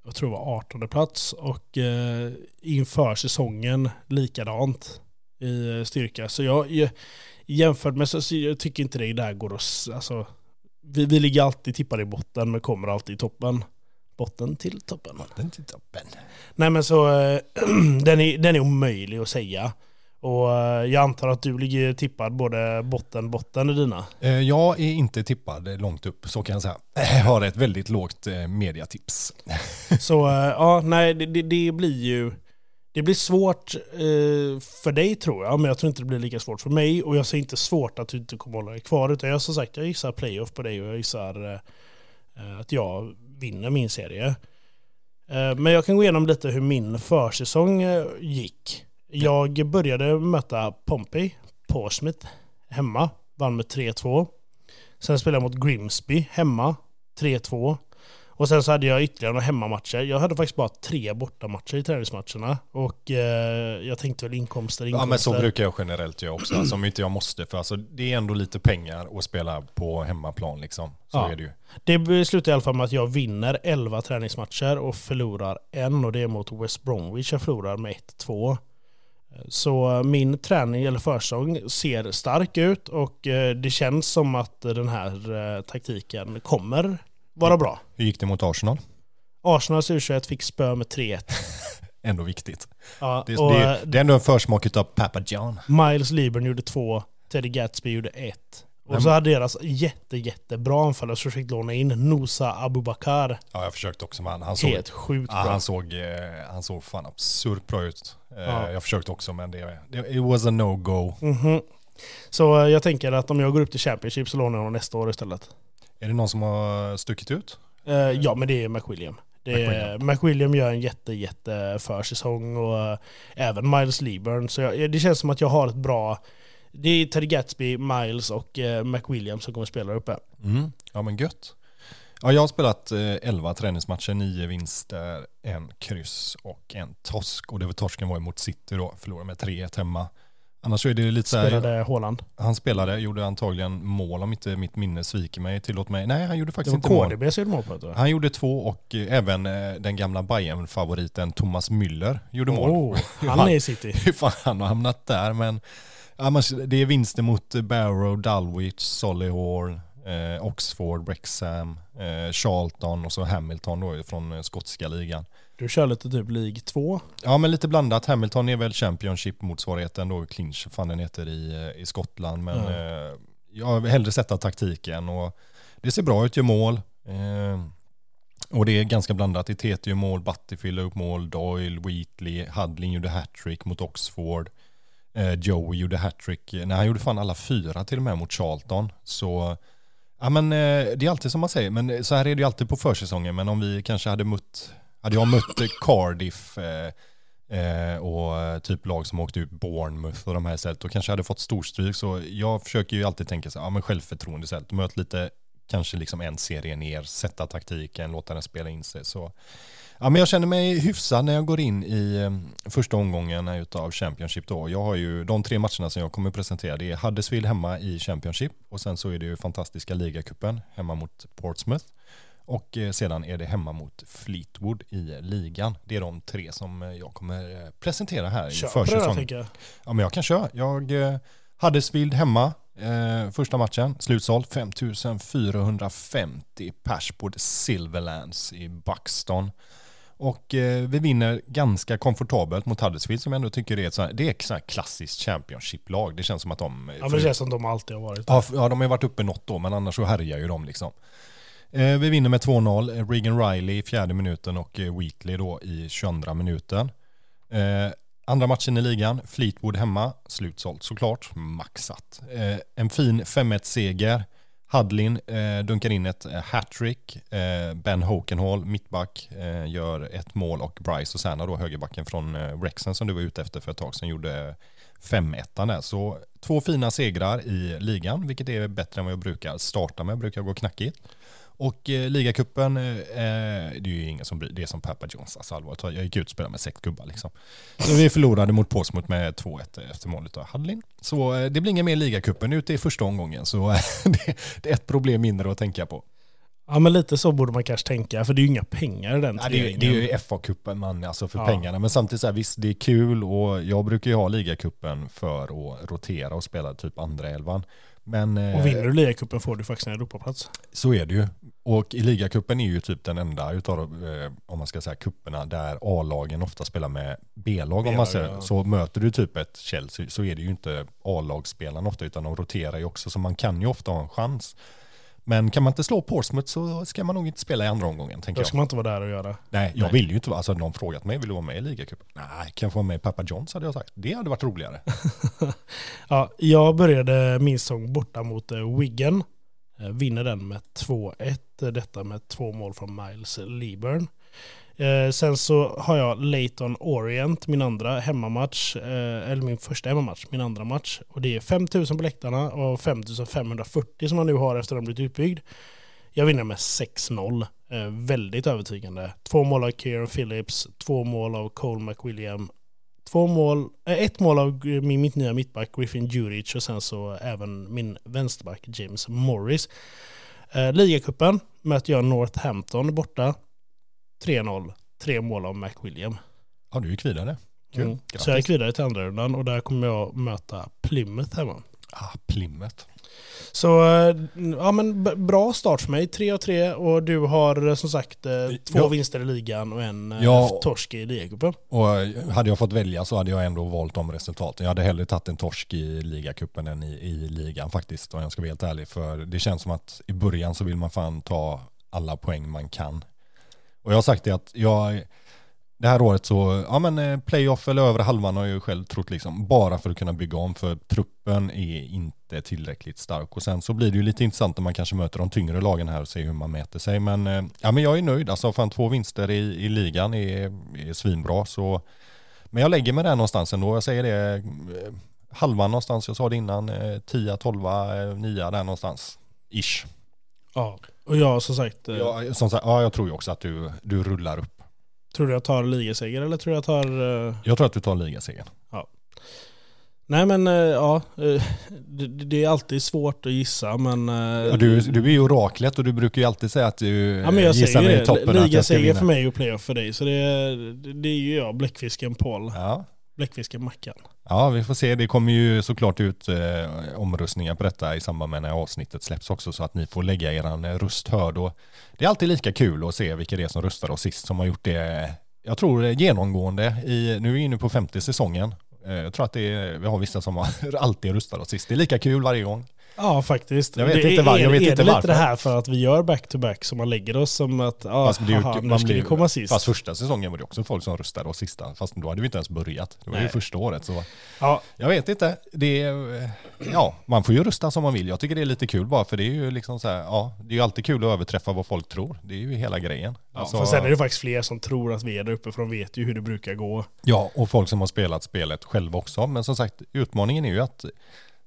jag tror det var 18 plats. Och eh, inför säsongen likadant i eh, styrka. Så jag, jämfört med så, jag tycker inte det där går att... Alltså, vi, vi ligger alltid tippade i botten men kommer alltid i toppen. Botten till toppen. Den till toppen. Nej men så eh, den, är, den är omöjlig att säga. Och eh, jag antar att du ligger tippad både botten, botten i dina. Eh, Jag är inte tippad långt upp, så kan jag säga. Jag har ett väldigt lågt eh, mediatips. Så ja, nej det, det, blir ju det blir svårt för dig tror jag, men jag tror inte det blir lika svårt för mig. Och jag ser inte svårt att du inte kommer hålla dig kvar. Utan jag som sagt, jag gissar playoff på dig och jag gissar att jag vinner min serie. Men jag kan gå igenom lite hur min försäsong gick. Jag började möta Pompey, Portsmouth, hemma. Vann med 3-2. Sen spelade jag mot Grimsby, hemma. 3-2. Och sen så hade jag ytterligare några hemmamatcher. Jag hade faktiskt bara tre bortamatcher i träningsmatcherna. Och eh, jag tänkte väl inkomster, inkomster. Ja men så brukar jag generellt göra också, alltså, om inte jag måste. För alltså, det är ändå lite pengar att spela på hemmaplan liksom. Så Ja. är det ju. Det slutar i alla fall med att jag vinner 11 träningsmatcher och förlorar en och det är mot West Bromwich jag förlorar med 1-2. Så min träning eller försäsong ser stark ut och eh, det känns som att den här eh, taktiken kommer vara bra. Hur gick det mot Arsenal? Arsenals U21 fick spö med 3-1. Ändå viktigt. Ja, Det, det, eh, det är ändå en försmak av Papa John. Miles Liebern gjorde två, Teddy Gatsby gjorde ett. Och så hade deras jätte, jättebra anfallare som fick låna in Nosa Abubakar. Ja jag försökte också med han. Såg, Helt sjukt bra. han såg, eh, han såg fan absurt bra ut. Eh, Ja. Jag försökte också men det, det it was a no-go. Mhm. Så eh, jag tänker att om jag går upp till Championship så lånar jag honom nästa år istället. Är det någon som har stuckit ut? Ja, men det är McWilliam. Det är, McWilliam. McWilliam gör en jätte, jätte försäsong och även Miles Lieburn. Så jag, det känns som att jag har ett bra... Det är Teddy Gatsby, Miles och eh, McWilliam som kommer spela där uppe. Mm. Ja men gött. Ja, jag har spelat eh, 11 träningsmatcher, 9 vinster, en kryss och en torsk. Och det var torsken var emot City då, förlorade med 3-1 hemma. Annars så är det lite så här, Spelade Haaland. han spelade, gjorde antagligen mål om inte mitt minne sviker mig, tillåt mig. Nej, han gjorde Det faktiskt var inte mål. KDB som gjorde mål på det. Han gjorde två och eh, även eh, den gamla Bayern-favoriten Thomas Müller gjorde mål. Oh, han är i City. Hur fan han har hamnat där, men men det är vinster mot Barrow, Dulwich, Solihull, eh, Oxford, Wrexham, eh, Charlton och så Hamilton då från eh, skotska ligan. Du kör lite typ League 2. Ja men lite blandat, Hamilton är väl Championship-motsvarigheten då, Clinch, fan den heter i, eh, i Skottland, men Ja. eh, jag har hellre sett taktiken och det ser bra ut, gör mål. Eh, och det är ganska blandat. I TT gör mål, la upp mål, Doyle, Wheatley, Hudling gjorde hattrick mot Oxford. Eh, Joey gjorde hattrick, nej han gjorde fan alla fyra till och med mot Charlton. Så ja men eh, det är alltid som man säger, men eh, så här är det ju alltid på försäsongen. Men om vi kanske hade mött, hade jag mött eh, Cardiff eh, eh, och eh, typ lag som åkte ut Bournemouth och de här istället, då kanske jag hade fått storstryk. Så jag försöker ju alltid tänka så här, ja men självförtroende istället, möt lite kanske liksom en serie ner, sätta taktiken, låta den spela in sig. Så, ja, men jag känner mig hyfsad när jag går in i eh, första omgången utav Championship. Då. Jag har ju de tre matcherna som jag kommer presentera. Det är Huddersfield hemma i Championship och sen så är det ju fantastiska ligacupen hemma mot Portsmouth. Och eh, sedan är det hemma mot Fleetwood i ligan. Det är de tre som eh, jag kommer presentera här i Kör där försäsongen. jag. Ja men jag kan köra. Jag Huddersfield hemma. Eh, första matchen, slutsålt 5450 pers på Silverlands i Buxton. Och eh, vi vinner ganska komfortabelt mot Huddersfield som jag ändå tycker är ett, så här, det är ett så här klassiskt Championship-lag. Det känns som att de... Ja, men det känns som de alltid har varit. Ja, de har ju varit uppe något då, men annars så härjar ju de liksom. Eh, vi vinner med 2-0. Regan Riley i fjärde minuten och eh, Wheatley då i 22 minuten. Eh, andra matchen i ligan, Fleetwood hemma, slutsålt såklart, maxat. Eh, en fin 5-1-seger. Hadlin eh, dunkar in ett eh, hattrick. Eh, ben Hokenhall, mittback, eh, gör ett mål och Bryce och Sanna då högerbacken från eh, Rexen som du var ute efter för ett tag sedan gjorde 5-1 där. Så två fina segrar i ligan, vilket är bättre än vad jag brukar starta med. brukar gå knackigt. Och eh, ligacupen, eh, det är ju ingen som bryr Det är som Papa Jones, alltså allvarligt. Jag gick ut och spelade med sex gubbar liksom. Så vi förlorade mot Portsmouth med 2-1 efter målet av Hudlin. Så eh, det blir ingen mer ligacupen ute i första omgången. Så eh, det, det är ett problem mindre att tänka på. Ja, men lite så borde man kanske tänka, för det är ju inga pengar i den Ja, det, är, det är ju FA-cupen man, alltså för Ja. pengarna. Men samtidigt så här, visst det är kul och jag brukar ju ha ligacupen för att rotera och spela typ andra elvan. Men eh, Och vinner du ligacupen får du faktiskt en Europaplats. så är det ju. Och i ligacupen är ju typ den enda utav, eh, om man ska säga kupperna där A-lagen ofta spelar med B-lag. Om man säger. Så möter du typ ett Chelsea så är det ju inte A-lagsspelarna ofta utan de roterar ju också. Så man kan ju ofta ha en chans. Men kan man inte slå Portsmouth så ska man nog inte spela i andra omgången tänker Då jag. ska man inte vara där och göra. Nej, jag Nej. vill ju inte vara, alltså någon frågat mig, vill du vara med i ligacupen? Nej, kan jag få vara med i Papa Johns hade jag sagt. Det hade varit roligare. Ja, jag började min säsong borta mot eh, Wigan. Eh, Vinner den med 2-1. eh, Detta med två mål från Miles Leburn. Eh, sen så har jag Leighton Orient, min andra hemmamatch. Eh, eller min första hemmamatch, min andra match. Och det är 5000 på läktarna och 5540 som man nu har efter att de blivit utbyggd. Jag vinner med 6-0. Eh, väldigt övertygande. Två mål av Kieran Phillips, två mål av Cole McWilliam två mål, eh, ett mål av min mitt nya mittback Griffin Djuric och sen så även min vänsterback James Morris. Eh, Ligacupen möter jag Northampton borta. 3-0, tre mål av McWilliam. Ja, du gick vidare. Kul. Mm. Så jag gick vidare till andra rundan och där kommer jag möta Plymouth hemma. Ah, Plymouth. Så eh, ja, men bra start för mig. 3 och 3 och du har eh, som sagt eh, två Ja. vinster i ligan och en Ja. torsk i ligacupen. Och hade jag fått välja så hade jag ändå valt de resultaten. Jag hade hellre tagit en torsk i ligacupen än i, i ligan faktiskt, om jag ska vara helt ärlig. För det känns som att i början så vill man fan ta alla poäng man kan. Och jag har sagt det att jag, det här året så, ja men eh, playoff eller övre halvan har jag ju själv trott liksom, bara för att kunna bygga om, för truppen är inte tillräckligt stark. Och sen så blir det ju lite intressant när man kanske möter de tyngre lagen här och ser hur man mäter sig. Men, eh, ja men jag är nöjd, alltså fan två vinster i, i ligan är, är svinbra. Så, men jag lägger mig där någonstans ändå, jag säger det, eh, halvan någonstans, jag sa det innan, 10, 12, 9 där någonstans. Ish. Ja, och jag som sagt, eh, Ja, som sagt, ja, jag tror ju också att du, du rullar upp. tror du jag tar ligaseger eller tror du jag tar... eh, Jag tror att du tar ligasegern. Nej men eh, ja, det, det är alltid svårt att gissa men... Ja, du, du är ju oraklet och du brukar ju alltid säga att du ja, men jag gissar mig i toppen. Ligaseger för mig och playoff för dig. Så det, det är ju jag, bläckfisken Paul. Ja. Bläckfiskemackan. Ja, vi får se. Det kommer ju såklart ut eh, omröstningar på detta i samband med när avsnittet släpps också så att ni får lägga er röst hörd. Och det är alltid lika kul att se vilka det är som röstar oss sist som har gjort det, jag tror det är genomgående i, nu är vi inne på femte säsongen. Eh, Jag tror att det är, vi har vissa som har alltid röstat oss sist. Det är lika kul varje gång. Ja faktiskt. Jag vet det inte var- är, jag vet är inte det varför. lite det här för att vi gör back-to-back som man lägger oss som att ja, Fast det ju- haha, nu man ju- komma sist. Fast första säsongen var det också folk som röstade oss sista. Fast då hade vi inte ens börjat. Det var ju Nej. första året. Så Ja, Jag vet inte. Det är, ja, man får ju rösta som man vill. Jag tycker det är lite kul bara för det är ju liksom så här, ja, det är ju alltid kul att överträffa vad folk tror. Det är ju hela grejen. ja, Alltså, sen är det faktiskt fler som tror att vi är där uppe för de vet ju hur det brukar gå. Ja, och folk som har spelat spelet själva också. Men som sagt, utmaningen är ju att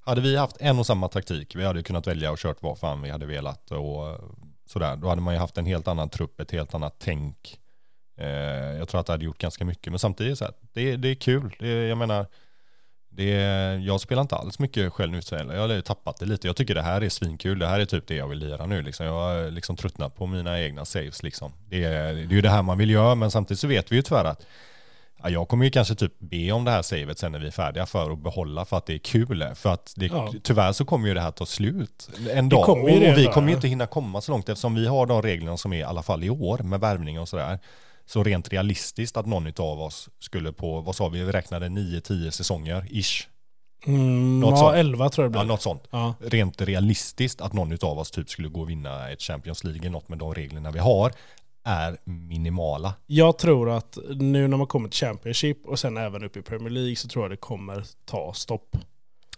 hade vi haft en och samma taktik, vi hade kunnat välja och kört vad fan vi hade velat och sådär, då hade man ju haft en helt annan trupp, ett helt annat tänk. Eh, jag tror att det hade gjort ganska mycket, men samtidigt så här, det, det är kul. Det, jag menar, det, jag spelar inte alls mycket själv nu, jag har tappat det lite. Jag tycker det här är svinkul, det här är typ det jag vill lira nu. Liksom. Jag har liksom tröttnat på mina egna saves. Liksom. Det, det är ju det här man vill göra, men samtidigt så vet vi ju tyvärr att Ja, jag kommer ju kanske typ be om det här savet sen när vi är färdiga för att behålla för att det är kul. För att det, Ja. tyvärr så kommer ju det här ta slut en dag. och, vi kommer ju ja. inte hinna komma så långt eftersom vi har de reglerna som är i alla fall i år med värvning och sådär. Så rent realistiskt att någon av oss skulle på, vad sa vi, vi räknade 9-10 säsonger, ish. Mm, Något ja, sånt. 11 tror jag det Ja, blir. något sånt. Ja. Rent realistiskt att någon av oss typ skulle gå och vinna ett Champions League, något med de reglerna vi har, är minimala. Jag tror att nu när man kommer till Championship och sen även upp i Premier League så tror jag det kommer ta stopp.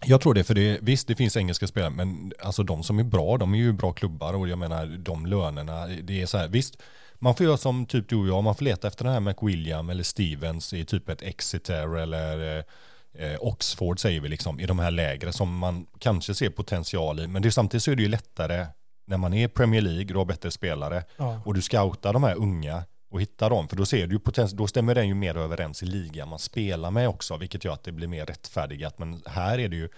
Jag tror det, för det, visst det finns engelska spelare, men alltså de som är bra, de är ju bra klubbar och jag menar de lönerna, det är så här, visst, man får göra som typ du och jag, man får leta efter den här McWilliam eller Stevens i typ ett Exeter eller eh, Oxford säger vi liksom, i de här lägre som man kanske ser potential i, men det är, samtidigt så är det ju lättare när man är i Premier League, du har bättre spelare Ja. och du scoutar de här unga och hittar dem, för då ser du ju potential, då stämmer den ju mer överens i ligan man spelar med också, vilket gör att det blir mer rättfärdigat, men här är det ju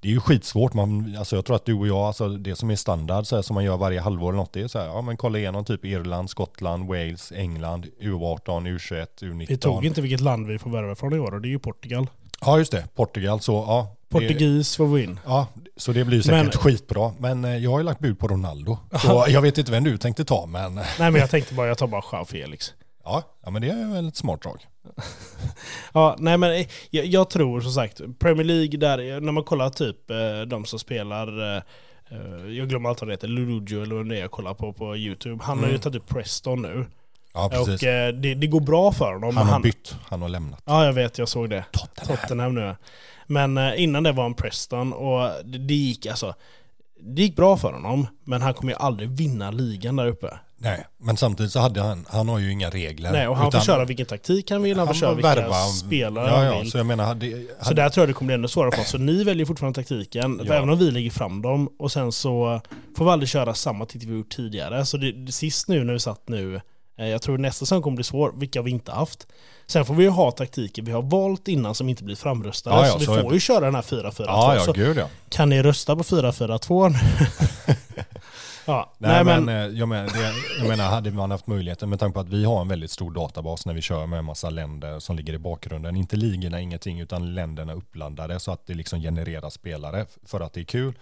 det är ju skitsvårt, man, alltså jag tror att du och jag, alltså det som är standard så här, som man gör varje halvår eller något, det är så här, ja men kolla igenom typ Irland, Skottland, Wales, England, U18, U21, U19. Vi tog inte vilket land vi får värva från i år och det är ju Portugal. Ja just det, Portugal, så ja. Portugis får vi in. Ja, så det blir säkert Men- skitbra. Men eh, jag har ju lagt bud på Ronaldo. Så jag vet inte vem du tänkte ta, men Nej men jag tänkte bara, jag tar bara Jean Felix. ja, ja men det är väl ett smart drag. Ja, nej men eh, jag, jag tror som sagt, Premier League där, när man kollar typ eh, de som spelar, eh, eh, jag glömmer alltid vad det heter, Lurujo eller vad det är jag kollar på på YouTube. Han har ju tagit upp Preston nu. Ja, precis. Och eh, det, det går bra för honom. han har bytt, han har lämnat. Ja, jag vet, jag såg det. Tottenham. Tottenham nu. Men eh, innan det var han Preston och det, det gick alltså, det gick bra för honom, men han kommer ju aldrig vinna ligan där uppe. Nej, men samtidigt så hade han, han har ju inga regler. Nej, och han utan får köra vilken taktik han vill, han, får köra vilka värva- spelare ja, han ja, vill. Så jag menar, hade, Så hade, där tror jag det kommer bli ännu svårare för oss. Så ni väljer fortfarande taktiken, Ja. även om vi lägger fram dem. Och sen så får vi aldrig köra samma taktik vi gjort tidigare. Så det, det sist nu när vi satt nu, jag tror nästa säsong kommer bli svår, vilka vi inte haft. Sen får vi ju ha taktiker vi har valt innan som inte blir framröstade. Ja, ja, så vi så är får ju köra den här 4-4-2. ja, ja, gud ja. kan ni rösta på 4-4-2 nu? ja, Nej, nej, men, men, eh, jag, menar, det, jag menar, hade man haft möjligheten med tanke på att vi har en väldigt stor databas när vi kör med en massa länder som ligger i bakgrunden. Inte ligorna, ingenting, utan länderna uppblandade så att det liksom genererar spelare för att det är kul.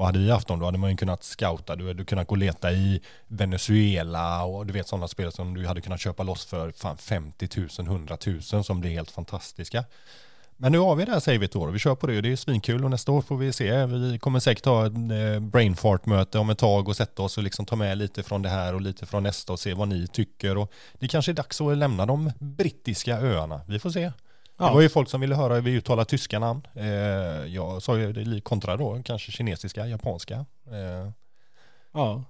Och hade vi haft dem då hade man ju kunnat scouta, du hade kunnat gå och leta i Venezuela och du vet sådana spelare som du hade kunnat köpa loss för fan 50 000, 100 000 som blir helt fantastiska. Men nu har vi det här savet år och vi kör på det och det är svinkul och nästa år får vi se. Vi kommer säkert ha ett eh, Brainfart-möte om ett tag och sätta oss och liksom ta med lite från det här och lite från nästa och se vad ni tycker. Och det kanske är dags att lämna de brittiska öarna. Vi får se. Det Ja. var ju folk som ville höra hur vi uttalar tyska namn. Eh, jag sa ju det kontra då, kanske kinesiska, japanska. Eh, ja.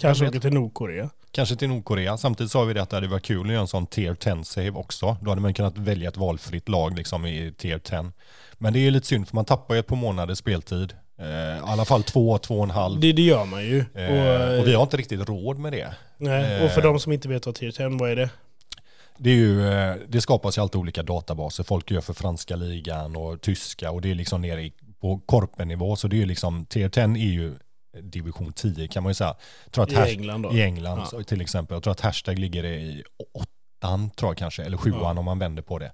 Kanske åker till Nordkorea. Kanske till Nordkorea. Samtidigt sa vi det att det hade varit kul att göra en sån tier 10 save också. Då hade man kunnat välja ett valfritt lag liksom i tier 10. Men det är ju lite synd för man tappar ju ett par månaders speltid. Eh, I alla fall två, två och en halv. Det, det gör man ju. Eh, och vi har inte riktigt råd med det. nej, och för eh, de som inte vet vad tier 10, vad är det? Det, är ju, eh, det skapas ju alltid olika databaser. Folk gör för franska ligan och tyska och det är liksom nere på korpennivå. Så det är ju liksom, tier 10 är ju division 10 kan man ju säga. Tror att I England då? I England Ja. till exempel. Jag tror att hashtag ligger i åttan tror jag kanske, eller sjuan Ja. om man vänder på det.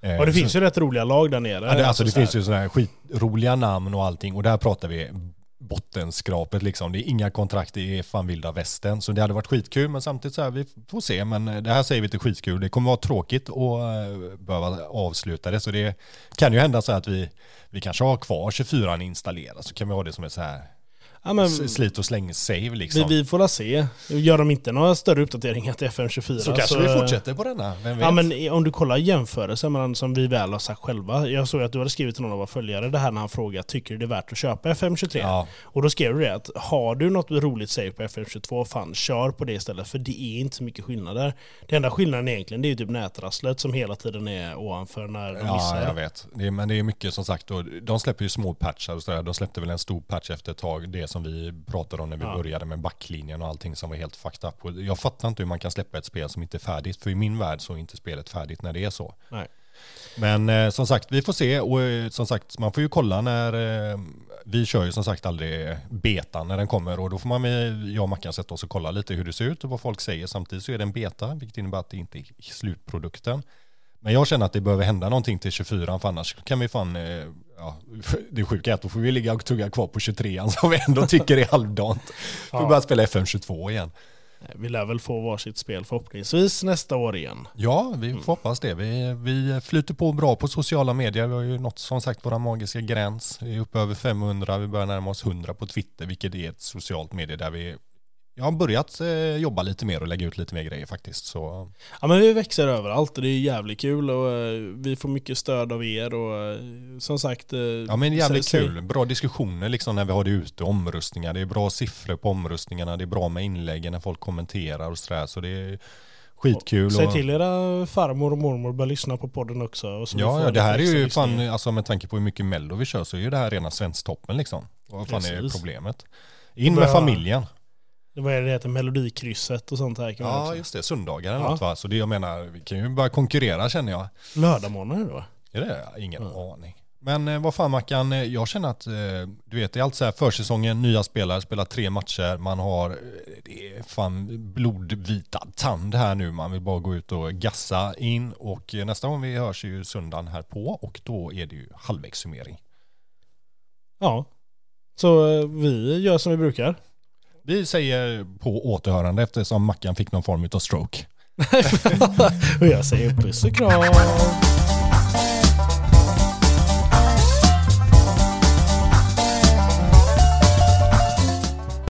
Eh, Och det så- finns ju rätt roliga lag där nere. Ja, det, alltså, det så här. finns ju sådana här skitroliga namn och allting och där pratar vi bottenskrapet liksom. Det är inga kontrakt, det är fan vilda västern. Så det hade varit skitkul men samtidigt så här, vi får se. Men eh, det här säger vi till skitkul. Det kommer vara tråkigt att eh, behöva avsluta det. Så det kan ju hända så här att vi, vi kanske har kvar 24 installerad så kan vi ha det som ett så här Ja, men, slit och släng save vi, liksom. vi får se. Gör de inte några större uppdateringar till FM24 så kanske vi fortsätter på denna, vem vet? Ja men om du kollar jämförelsen mellan som vi väl har sagt själva. Jag såg att du hade skrivit till någon av våra följare det här när han frågade tycker du det är värt att köpa FM23? Ja. Och då skrev du det att har du något roligt save på FM22, fan kör på det istället för det är inte så mycket skillnader. Det enda skillnaden egentligen det är ju typ nätrasslet som hela tiden är ovanför när de Ja, missar. jag vet. Det är, men det är mycket som sagt, och de släpper ju små patchar och sådär. De släppte väl en stor patch efter ett tag, det som vi pratade om när vi Ja. började med backlinjen och allting som var helt fucked up. Och jag fattar inte hur man kan släppa ett spel som inte är färdigt, för i min värld så är inte spelet färdigt när det är så. Nej. Men eh, som sagt, vi får se och eh, som sagt, man får ju kolla när, eh, vi kör ju som sagt aldrig betan när den kommer och då får man med, jag och Mackan sätta oss och kolla lite hur det ser ut och vad folk säger. Samtidigt så är det en beta, vilket innebär att det inte är slutprodukten. Men jag känner att det behöver hända någonting till 24 för annars kan vi fan, eh, ja, det sjuka är att då får vi ligga och tugga kvar på 23 som vi ändå tycker är halvdant. Får Ja. börja spela FM22 igen. Vi lär väl få varsitt spel förhoppningsvis nästa år igen. Ja, vi får hoppas det. Vi, vi flyter på bra på sociala medier. Vi har ju nått som sagt våra magiska gräns. Vi är uppe över 500, vi börjar närma oss 100 på Twitter, vilket är ett socialt medie där vi jag har börjat eh, jobba lite mer och lägga ut lite mer grejer faktiskt. Så Ja men vi växer överallt och det är jävligt kul och eh, vi får mycket stöd av er och eh, som sagt... Ja men jävligt säg- kul. Bra diskussioner liksom när vi har det ute, omröstningar. Det är bra siffror på omröstningarna, det är bra med inläggen när folk kommenterar och sådär. Så det är skitkul. Säg och- till era farmor och mormor börja lyssna på podden också. Och så Ja, ja, det här är ju fan, alltså med tanke på hur mycket mello vi kör så är ju det här rena svensktoppen liksom. Vad fan är Precis. problemet? In med familjen. Det vad är det heter? Melodikrysset och sånt här kan Ja, just det. Söndagar eller Ja. något va? Så det jag menar, vi kan ju börja konkurrera känner jag. Lördagmorgnar då? Är det? Ingen aning. Men eh, vad fan Mackan, eh, jag känner att eh, du vet det är allt så här försäsongen, nya spelare, spelar tre matcher, man har, det är fan blodvita tand här nu, man vill bara gå ut och gassa in och nästa gång vi hörs är ju söndagen här på och då är det ju halvvägssummering. Ja. Så vi gör som vi brukar. Vi säger på återhörande eftersom Mackan fick någon form av stroke. och jag säger puss och kram.